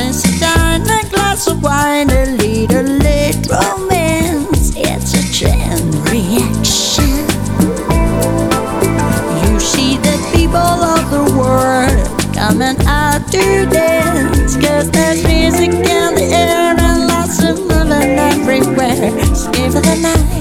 Dress a a glass of wine, a little late romance. It's a chain reaction. You see the people of the world coming out to dance. Cause there's music in the air and lots of loving everywhere. Skip the night.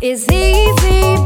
is easy.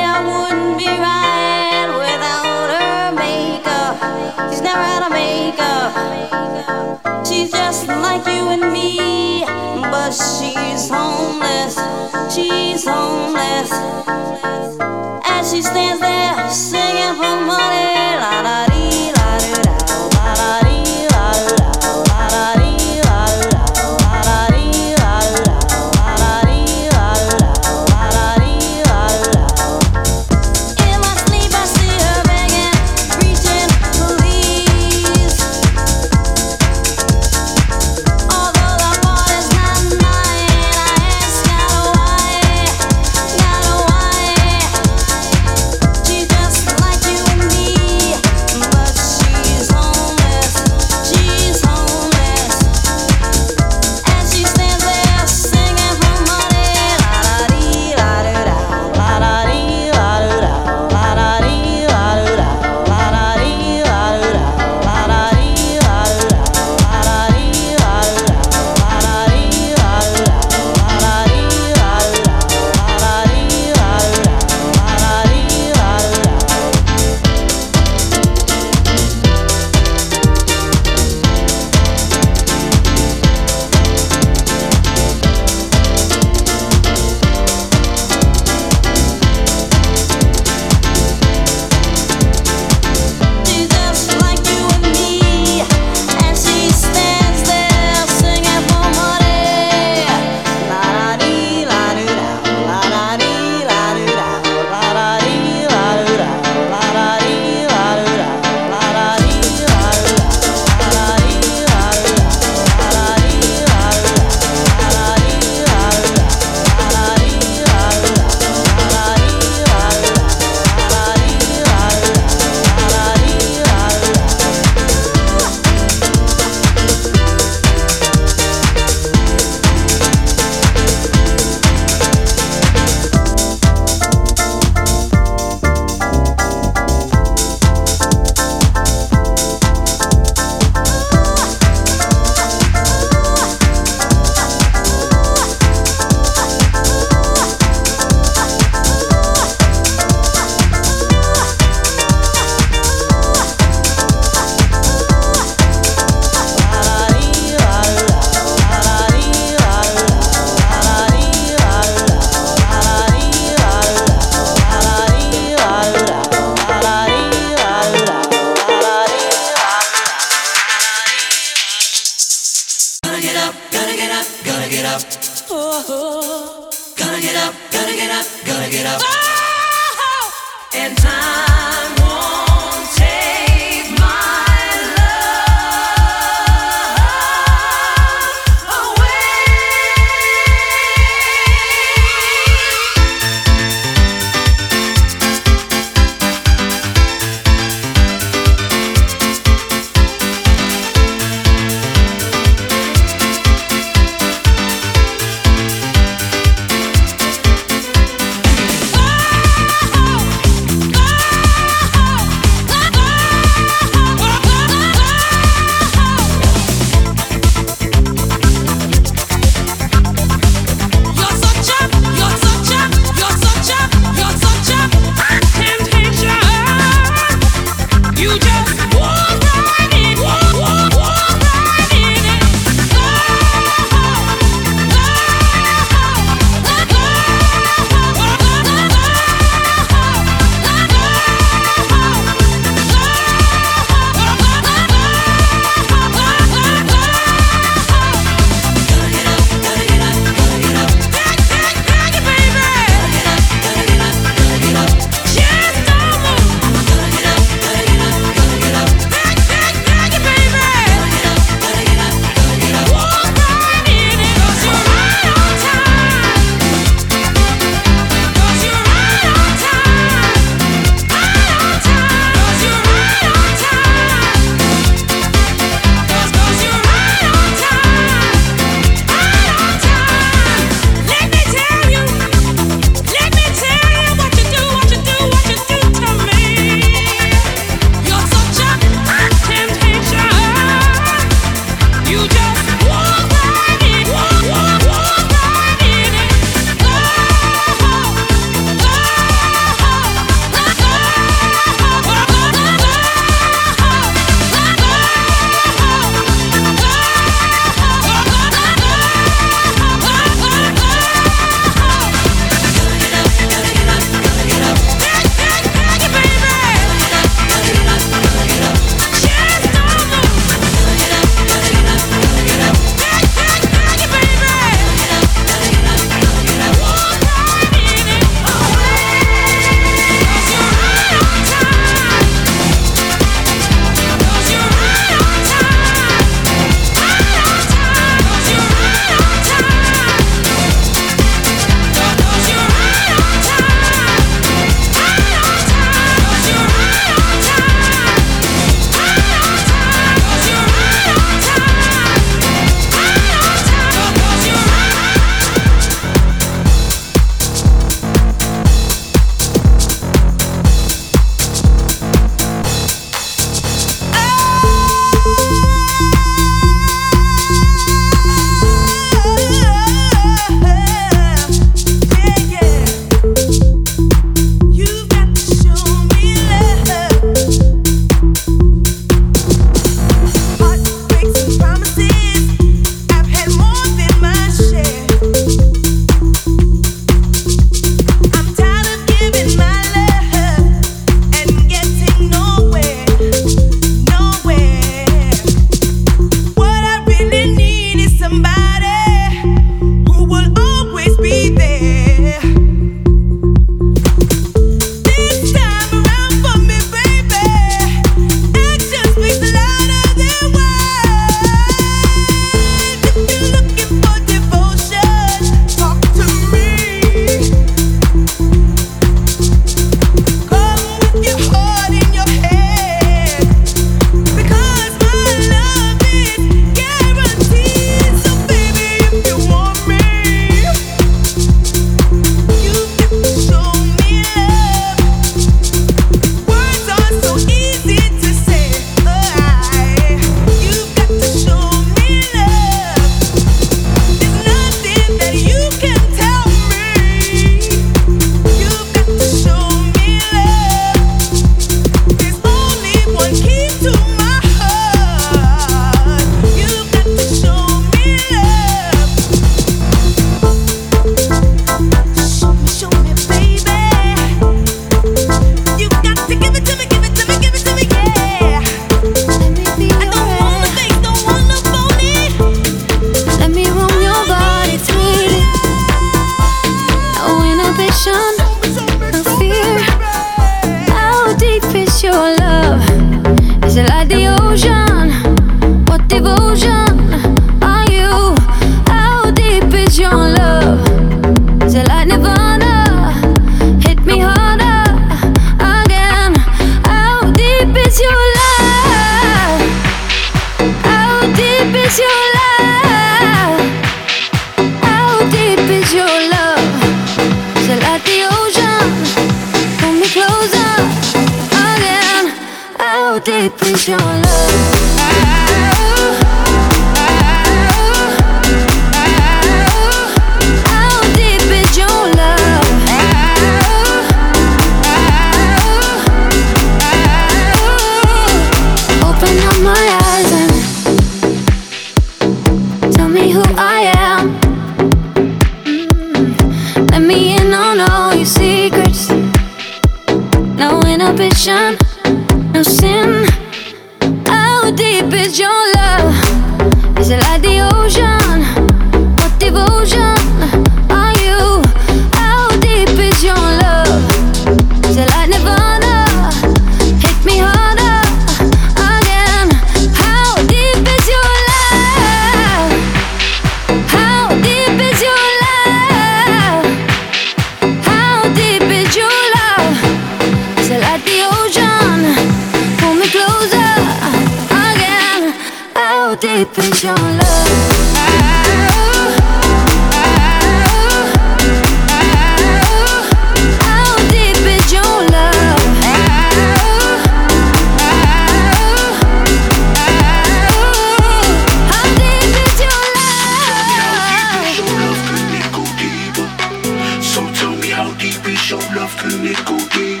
your love? Can it go deep?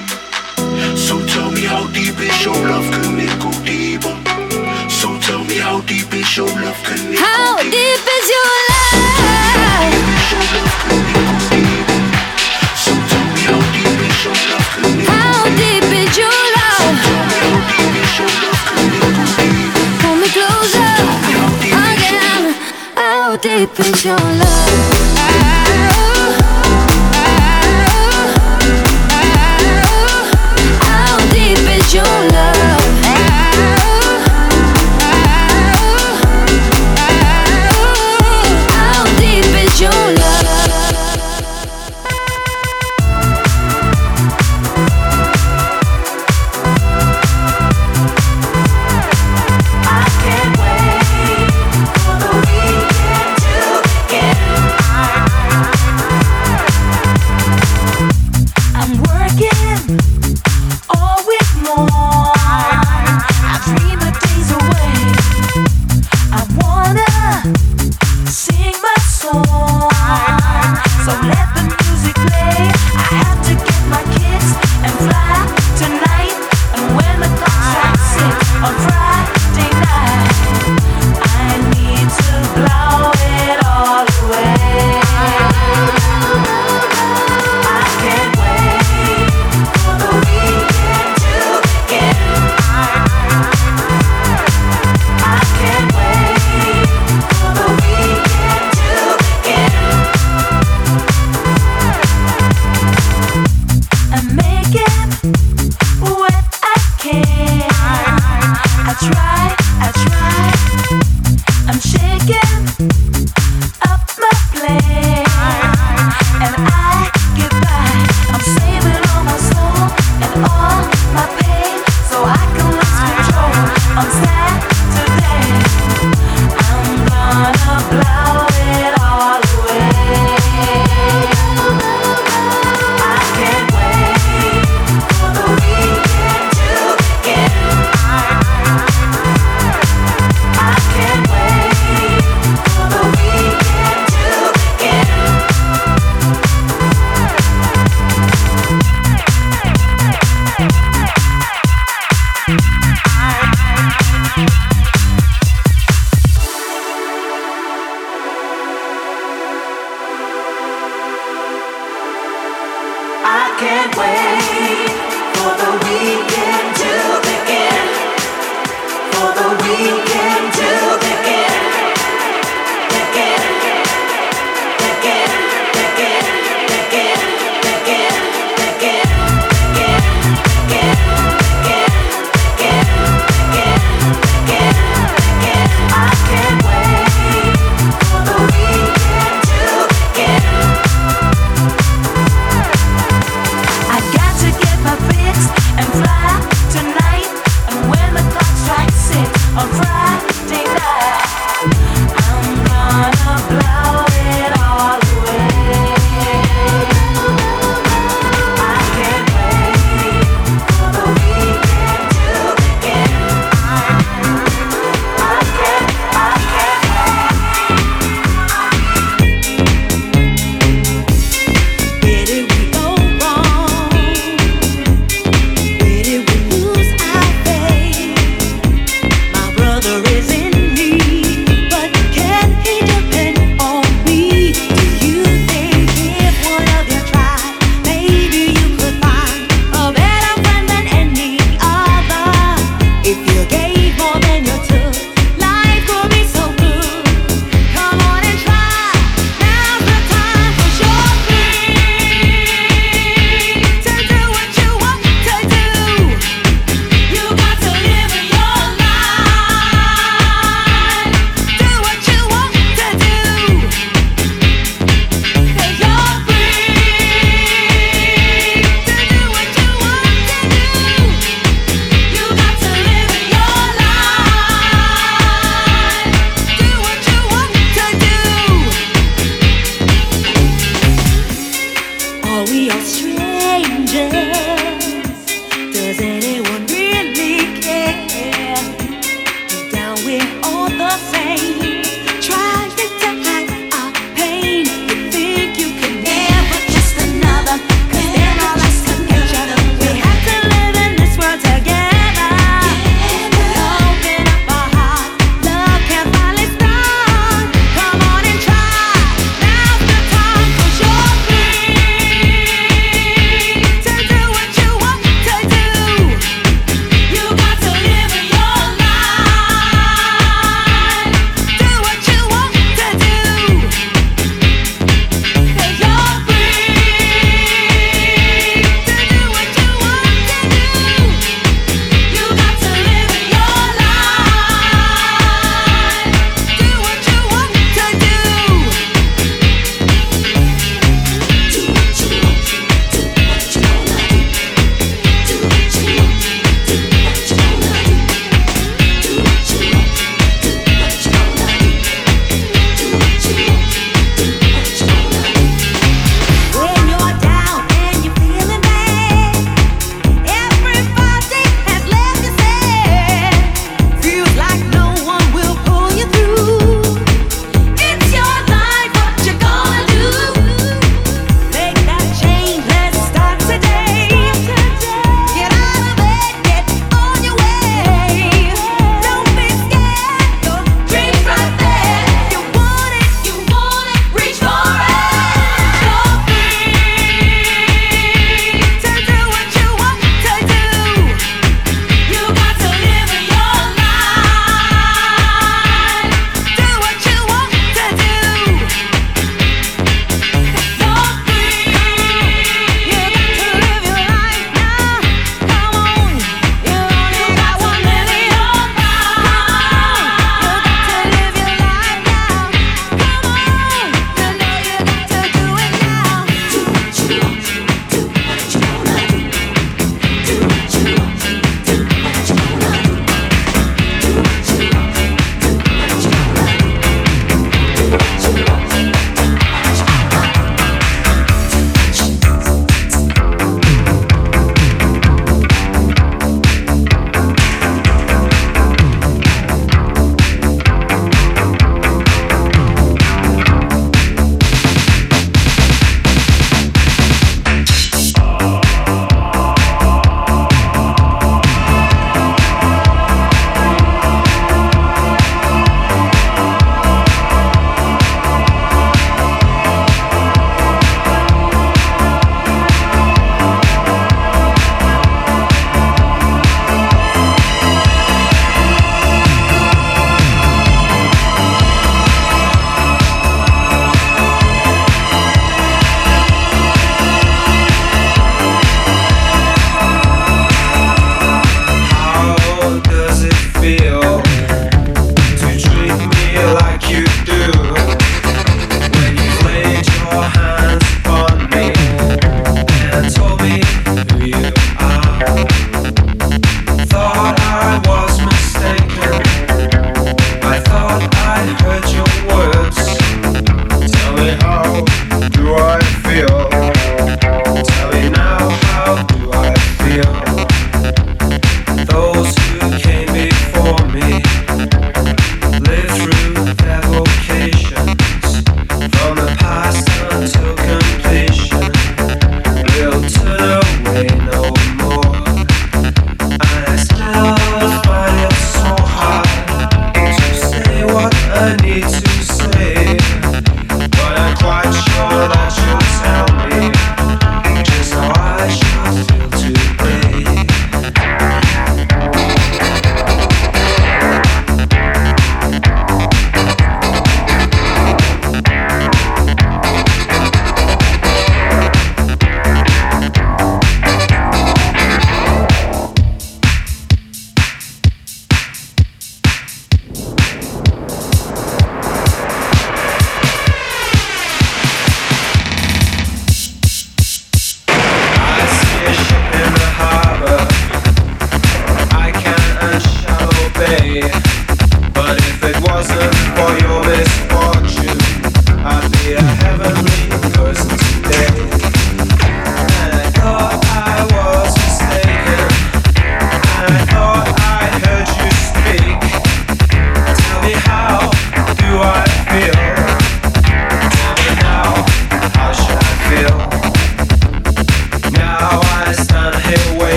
So tell me how deep is your love? Can it go deeper? So tell me how deep is your love? Can it how go deep? deep is your love? So tell me how deep love? Can go how deep is your love? Pull me closer again. How deep is your love?